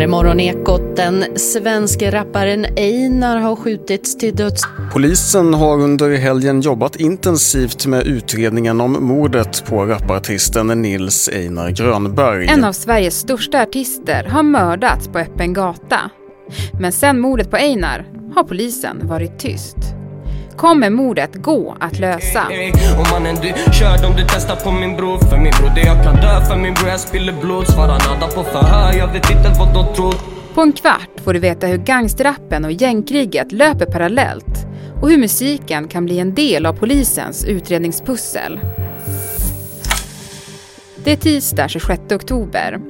här är Morgonekot. Den svenske rapparen Einar har skjutits till döds. Polisen har under helgen jobbat intensivt med utredningen om mordet på rapartisten Nils Einar Grönberg. En av Sveriges största artister har mördats på öppen gata. Men sen mordet på Einar har polisen varit tyst kommer mordet gå att lösa. Om mannen du körde om du testar på min bror För min bror det jag kan dö för min bror jag spiller blod Svarar nada på förhör, jag vet inte vad de tror På en kvart får du veta hur gangsterrappen och gängkriget löper parallellt och hur musiken kan bli en del av polisens utredningspussel. Det är tisdag 26 oktober.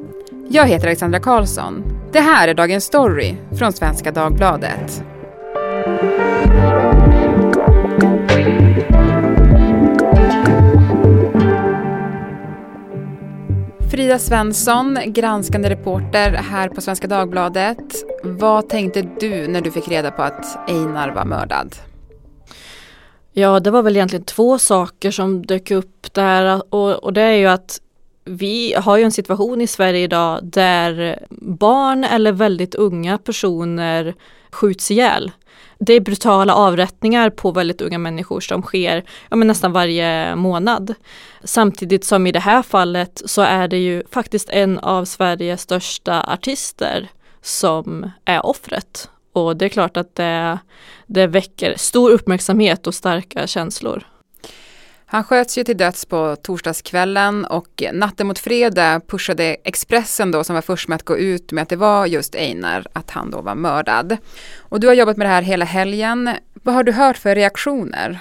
Jag heter Alexandra Karlsson. Det här är Dagens Story från Svenska Dagbladet. Frida Svensson, granskande reporter här på Svenska Dagbladet. Vad tänkte du när du fick reda på att Einar var mördad? Ja, det var väl egentligen två saker som dök upp där och, och det är ju att vi har ju en situation i Sverige idag där barn eller väldigt unga personer skjuts ihjäl det är brutala avrättningar på väldigt unga människor som sker ja, men nästan varje månad. Samtidigt som i det här fallet så är det ju faktiskt en av Sveriges största artister som är offret. Och det är klart att det, det väcker stor uppmärksamhet och starka känslor. Han sköts ju till döds på torsdagskvällen och natten mot fredag pushade Expressen då som var först med att gå ut med att det var just Einar, att han då var mördad. Och du har jobbat med det här hela helgen. Vad har du hört för reaktioner?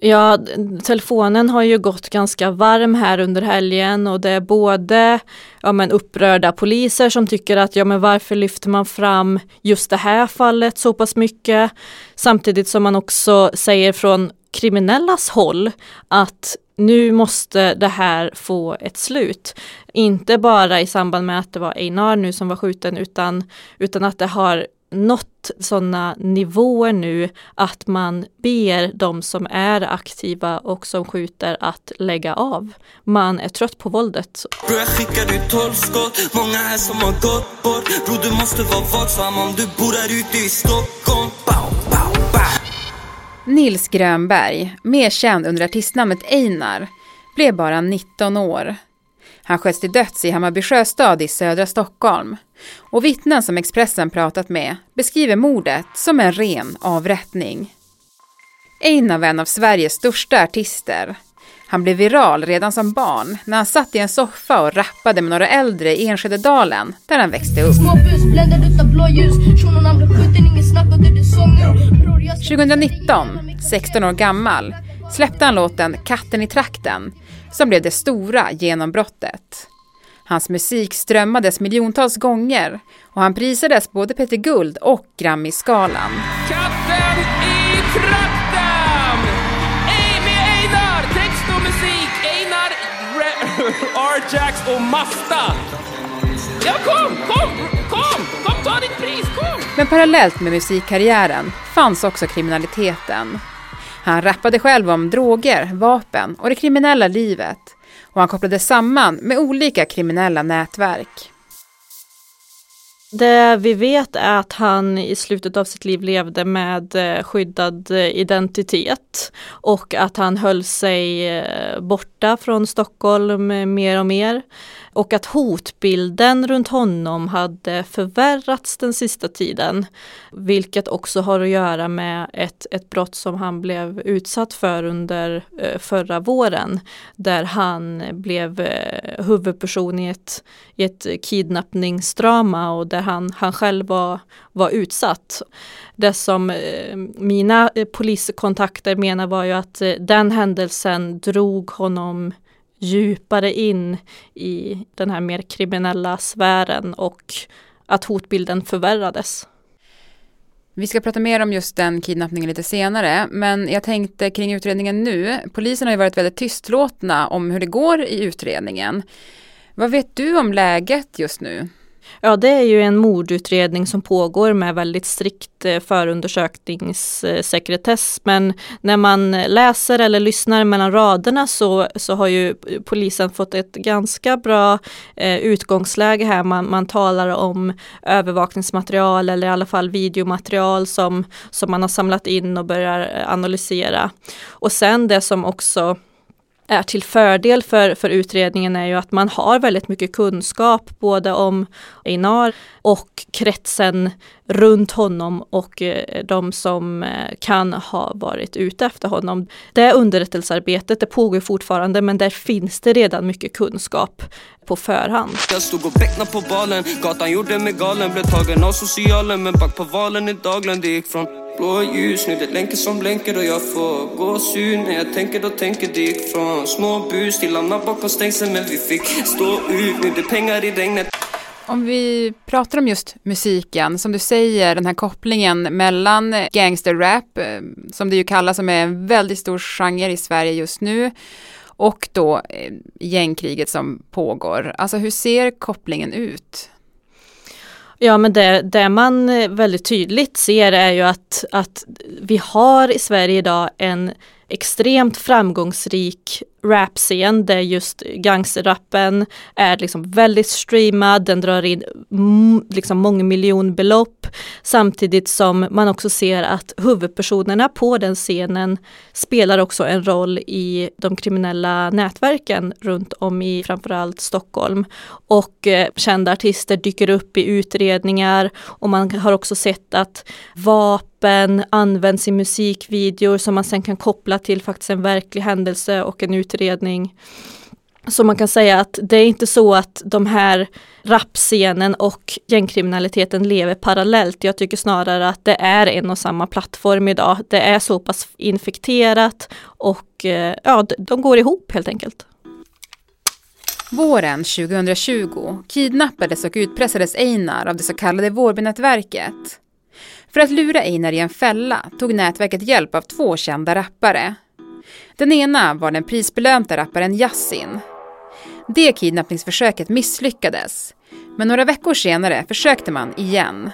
Ja, telefonen har ju gått ganska varm här under helgen och det är både ja, men upprörda poliser som tycker att ja, men varför lyfter man fram just det här fallet så pass mycket? Samtidigt som man också säger från kriminellas håll att nu måste det här få ett slut. Inte bara i samband med att det var Einar nu som var skjuten utan, utan att det har nått sådana nivåer nu att man ber de som är aktiva och som skjuter att lägga av. Man är trött på våldet. Bro, jag skickar ut tolv skott, många här som har gått bort. Bro, du måste vara vaksam om du bor här ute i Stockholm. Bow. Nils Grönberg, mer känd under artistnamnet Einar, blev bara 19 år. Han sköts till döds i Hammarby sjöstad i södra Stockholm. Och vittnen som Expressen pratat med beskriver mordet som en ren avrättning. Einar var en av Sveriges största artister. Han blev viral redan som barn när han satt i en soffa och rappade med några äldre i Enskededalen där han växte upp. 2019, 16 år gammal, släppte han låten Katten i trakten som blev det stora genombrottet. Hans musik strömmades miljontals gånger och han prisades både Peter Guld och Grammy-skalan. Katten i trakten! Arjax och Masta. Ja, kom, kom, kom, kom, ta ditt pris, kom! Men parallellt med musikkarriären fanns också kriminaliteten. Han rappade själv om droger, vapen och det kriminella livet och han kopplade samman med olika kriminella nätverk. Det vi vet är att han i slutet av sitt liv levde med eh, skyddad eh, identitet och att han höll sig eh, borta från Stockholm mer och mer och att hotbilden runt honom hade förvärrats den sista tiden. Vilket också har att göra med ett, ett brott som han blev utsatt för under förra våren. Där han blev huvudperson i ett, i ett kidnappningsdrama och där han, han själv var, var utsatt. Det som eh, mina eh, poliskontakter menar var ju att eh, den händelsen drog honom djupare in i den här mer kriminella sfären och att hotbilden förvärrades. Vi ska prata mer om just den kidnappningen lite senare, men jag tänkte kring utredningen nu. Polisen har ju varit väldigt tystlåtna om hur det går i utredningen. Vad vet du om läget just nu? Ja, det är ju en mordutredning som pågår med väldigt strikt eh, förundersökningssekretess. Men när man läser eller lyssnar mellan raderna så, så har ju polisen fått ett ganska bra eh, utgångsläge här. Man, man talar om övervakningsmaterial eller i alla fall videomaterial som, som man har samlat in och börjar analysera. Och sen det som också är till fördel för, för utredningen är ju att man har väldigt mycket kunskap både om Einar och kretsen runt honom och eh, de som eh, kan ha varit ute efter honom. Det underrättelsearbetet det pågår fortfarande men där finns det redan mycket kunskap på förhand. Jag stod och becknade på balen, gatan gjorde mig galen, blev tagen av socialen men back på valen i Dagland, det gick från blå ljus, nu det länker som blänker och jag får gåshud. När jag tänker då tänker det gick från små bus. Till hamna bakom stängsel men vi fick stå ut, nu det pengar i regnet. Om vi pratar om just musiken, som du säger, den här kopplingen mellan gangsterrap, eh, som det ju kallas, som är en väldigt stor genre i Sverige just nu, och då eh, gängkriget som pågår. Alltså hur ser kopplingen ut? Ja men det, det man eh, väldigt tydligt ser är ju att, att vi har i Sverige idag en extremt framgångsrik rapscen där just gangsterrappen är liksom väldigt streamad, den drar in liksom mångmiljonbelopp samtidigt som man också ser att huvudpersonerna på den scenen spelar också en roll i de kriminella nätverken runt om i framförallt Stockholm. Och eh, kända artister dyker upp i utredningar och man har också sett att vapen används i musikvideor som man sen kan koppla till faktiskt en verklig händelse och en utredning. Så man kan säga att det är inte så att de här rapscenen och gängkriminaliteten lever parallellt. Jag tycker snarare att det är en och samma plattform idag. Det är så pass infekterat och eh, ja, de går ihop helt enkelt. Våren 2020 kidnappades och utpressades Einar av det så kallade Vårbynätverket. För att lura Einar i en fälla tog nätverket hjälp av två kända rappare, den ena var den prisbelönta rapparen Yassin. Det kidnappningsförsöket misslyckades, men några veckor senare försökte man igen.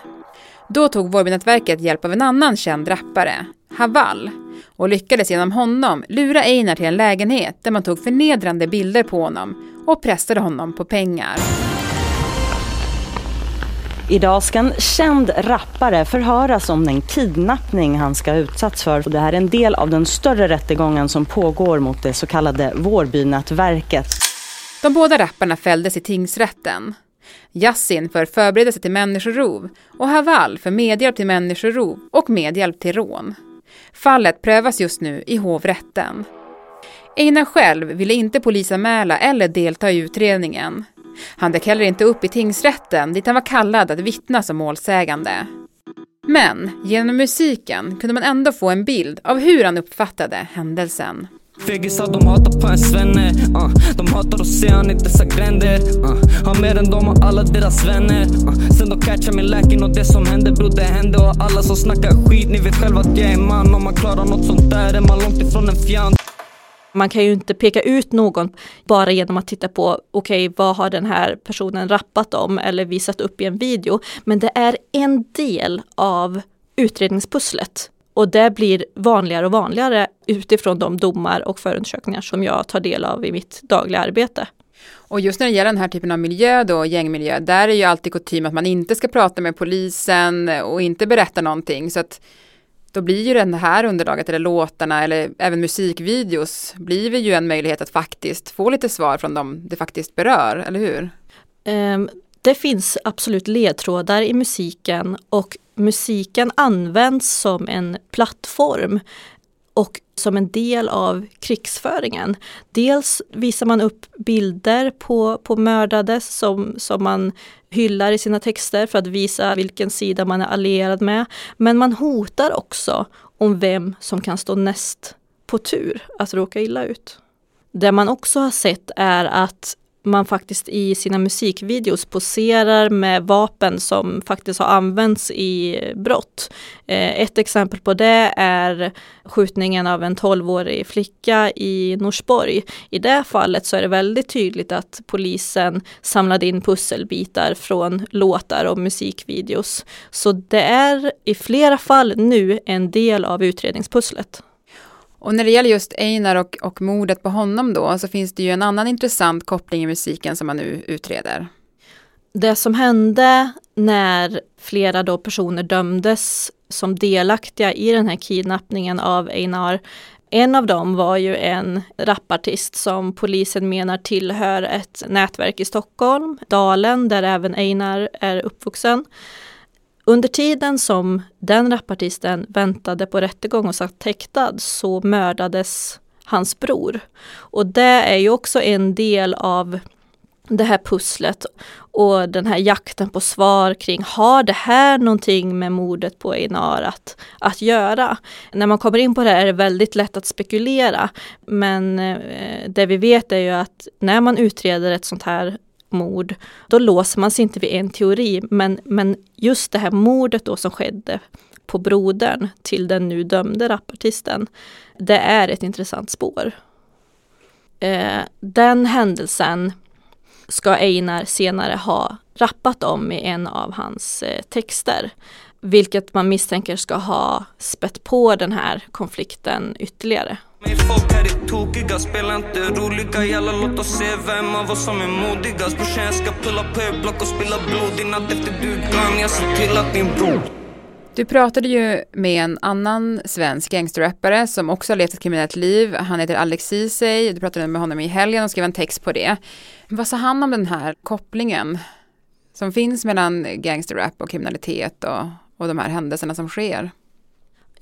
Då tog Vårbynätverket hjälp av en annan känd rappare, Haval, och lyckades genom honom lura Einar till en lägenhet där man tog förnedrande bilder på honom och pressade honom på pengar. Idag ska en känd rappare förhöras om den kidnappning han ska ha utsatts för. Det här är en del av den större rättegången som pågår mot det så kallade Vårbynätverket. De båda rapparna fälldes i tingsrätten. Yassin för förberedelse till människorov och Haval för medhjälp till människorov och medhjälp till rån. Fallet prövas just nu i hovrätten. Einar själv ville inte polisanmäla eller delta i utredningen. Han dök heller inte upp i tingsrätten dit han var kallad att vittna som målsägande. Men genom musiken kunde man ändå få en bild av hur han uppfattade händelsen. Fegisar de hatar på en svenne uh. Ah, de hatar att se han i dessa gränder uh. Ah, har mer än dem och alla deras vänner uh. Sen de catchar min läkin och det som hände bror det hände Och alla som snackar skit, ni vet själva att jag är man Om man klarar något sånt där är man långt ifrån en fjant man kan ju inte peka ut någon bara genom att titta på, okej, okay, vad har den här personen rappat om eller visat upp i en video. Men det är en del av utredningspusslet. Och det blir vanligare och vanligare utifrån de domar och förundersökningar som jag tar del av i mitt dagliga arbete. Och just när det gäller den här typen av miljö då, gängmiljö, där är ju alltid kutym att man inte ska prata med polisen och inte berätta någonting. Så att då blir ju det här underlaget eller låtarna eller även musikvideos blir ju en möjlighet att faktiskt få lite svar från dem det faktiskt berör, eller hur? Um, det finns absolut ledtrådar i musiken och musiken används som en plattform och som en del av krigsföringen. Dels visar man upp bilder på, på mördade som, som man hyllar i sina texter för att visa vilken sida man är allierad med. Men man hotar också om vem som kan stå näst på tur att råka illa ut. Det man också har sett är att man faktiskt i sina musikvideos poserar med vapen som faktiskt har använts i brott. Eh, ett exempel på det är skjutningen av en 12-årig flicka i Norsborg. I det fallet så är det väldigt tydligt att polisen samlade in pusselbitar från låtar och musikvideos. Så det är i flera fall nu en del av utredningspusslet. Och när det gäller just Einar och, och mordet på honom då, så finns det ju en annan intressant koppling i musiken som man nu utreder. Det som hände när flera då personer dömdes som delaktiga i den här kidnappningen av Einar en av dem var ju en rapartist som polisen menar tillhör ett nätverk i Stockholm, Dalen, där även Einar är uppvuxen. Under tiden som den rapartisten väntade på rättegång och satt häktad så mördades hans bror. Och det är ju också en del av det här pusslet och den här jakten på svar kring har det här någonting med mordet på Einar att, att göra? När man kommer in på det här är det väldigt lätt att spekulera men eh, det vi vet är ju att när man utreder ett sånt här mord, då låser man sig inte vid en teori. Men, men just det här mordet då som skedde på brodern till den nu dömde rapartisten, det är ett intressant spår. Eh, den händelsen ska Einar senare ha rappat om i en av hans eh, texter. Vilket man misstänker ska ha spett på den här konflikten ytterligare. Folk här är tokiga, spela inte roliga Jalla låt oss se vem av oss som är modigast Brorsan jag ska pulla på er block och spilla blod I natt efter du är jag ser till att din bror du pratade ju med en annan svensk gangsterrappare som också har levt ett kriminellt liv. Han heter Alex Ceesay. Du pratade med honom i helgen och skrev en text på det. Vad sa han om den här kopplingen som finns mellan gangsterrap och kriminalitet och, och de här händelserna som sker?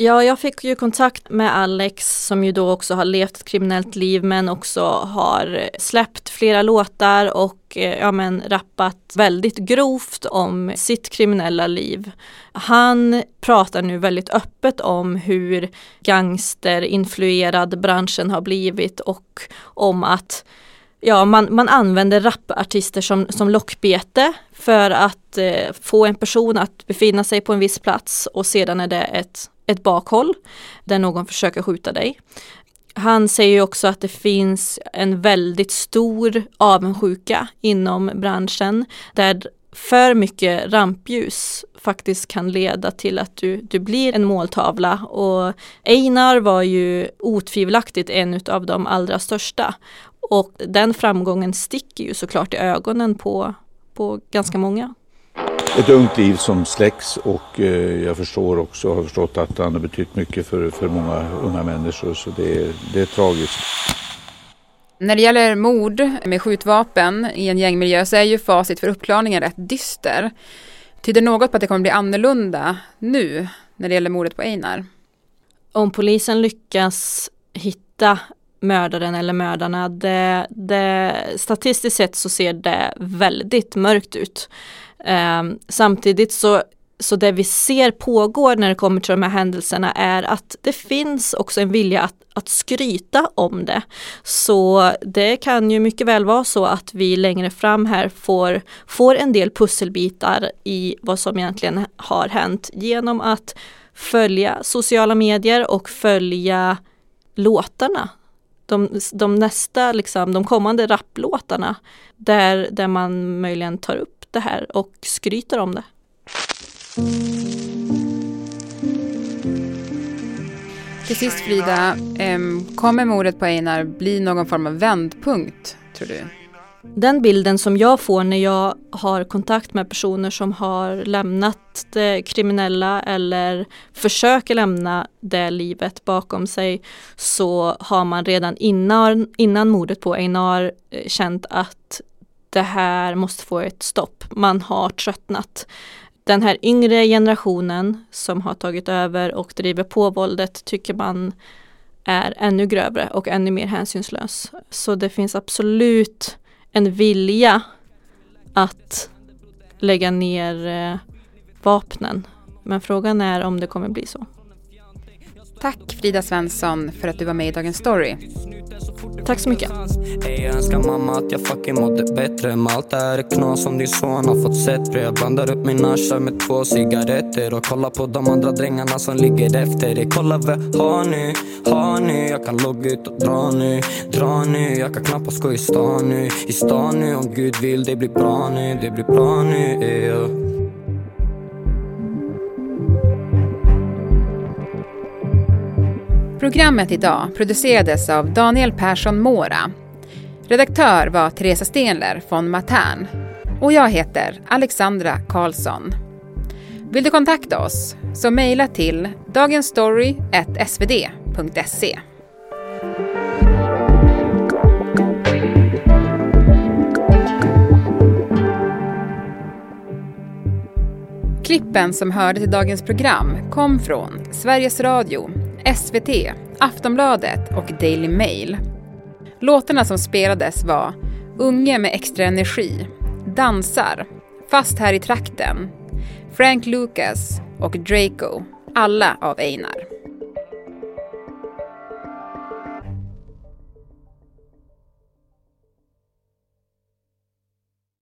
Ja, jag fick ju kontakt med Alex som ju då också har levt ett kriminellt liv men också har släppt flera låtar och eh, ja, men, rappat väldigt grovt om sitt kriminella liv. Han pratar nu väldigt öppet om hur gangsterinfluerad branschen har blivit och om att ja, man, man använder rapartister som, som lockbete för att eh, få en person att befinna sig på en viss plats och sedan är det ett ett bakhåll där någon försöker skjuta dig. Han säger också att det finns en väldigt stor avundsjuka inom branschen där för mycket rampljus faktiskt kan leda till att du, du blir en måltavla och Einar var ju otvivelaktigt en av de allra största. Och den framgången sticker ju såklart i ögonen på, på ganska många ett ungt liv som släcks och eh, jag förstår också, har förstått att han har betytt mycket för, för många unga människor så det är, det är tragiskt. När det gäller mord med skjutvapen i en gängmiljö så är ju facit för uppklarningen rätt dyster. Tyder något på att det kommer bli annorlunda nu när det gäller mordet på Einar? Om polisen lyckas hitta mördaren eller mördarna, det, det, statistiskt sett så ser det väldigt mörkt ut. Ehm, samtidigt så, så det vi ser pågår när det kommer till de här händelserna är att det finns också en vilja att, att skryta om det. Så det kan ju mycket väl vara så att vi längre fram här får, får en del pusselbitar i vad som egentligen har hänt genom att följa sociala medier och följa låtarna de, de nästa, liksom, de kommande rapplåtarna där, där man möjligen tar upp det här och skryter om det. Till sist Frida, kommer mordet på Einar bli någon form av vändpunkt, tror du? Den bilden som jag får när jag har kontakt med personer som har lämnat det kriminella eller försöker lämna det livet bakom sig så har man redan innan, innan mordet på Einar eh, känt att det här måste få ett stopp. Man har tröttnat. Den här yngre generationen som har tagit över och driver på våldet tycker man är ännu grövre och ännu mer hänsynslös. Så det finns absolut en vilja att lägga ner eh, vapnen. Men frågan är om det kommer bli så. Tack Frida Svensson för att du var med i Dagens Story. Tack så mycket. Ey, jag önskar mamma att jag fucking mådde bättre. Men allt det här är knas som din son har fått sett. Jag blandar upp min asha med två cigaretter Och kollar på de andra drängarna som ligger efter det Kolla vad har ni, har ni? Jag kan logga ut och dra nu, dra nu. Jag kan knappast gå i stan nu, i stan nu Om Gud vill det blir bra nu, det blir bra nu yeah. Programmet idag producerades av Daniel Persson Mora. Redaktör var Teresa Stenler från Matern. Och jag heter Alexandra Karlsson. Vill du kontakta oss så mejla till dagensstory.svd.se. Klippen som hörde till dagens program kom från Sveriges Radio, SVT, Aftonbladet och Daily Mail. Låtarna som spelades var Unge med extra energi, Dansar, Fast här i trakten, Frank Lucas och Draco, alla av Einar.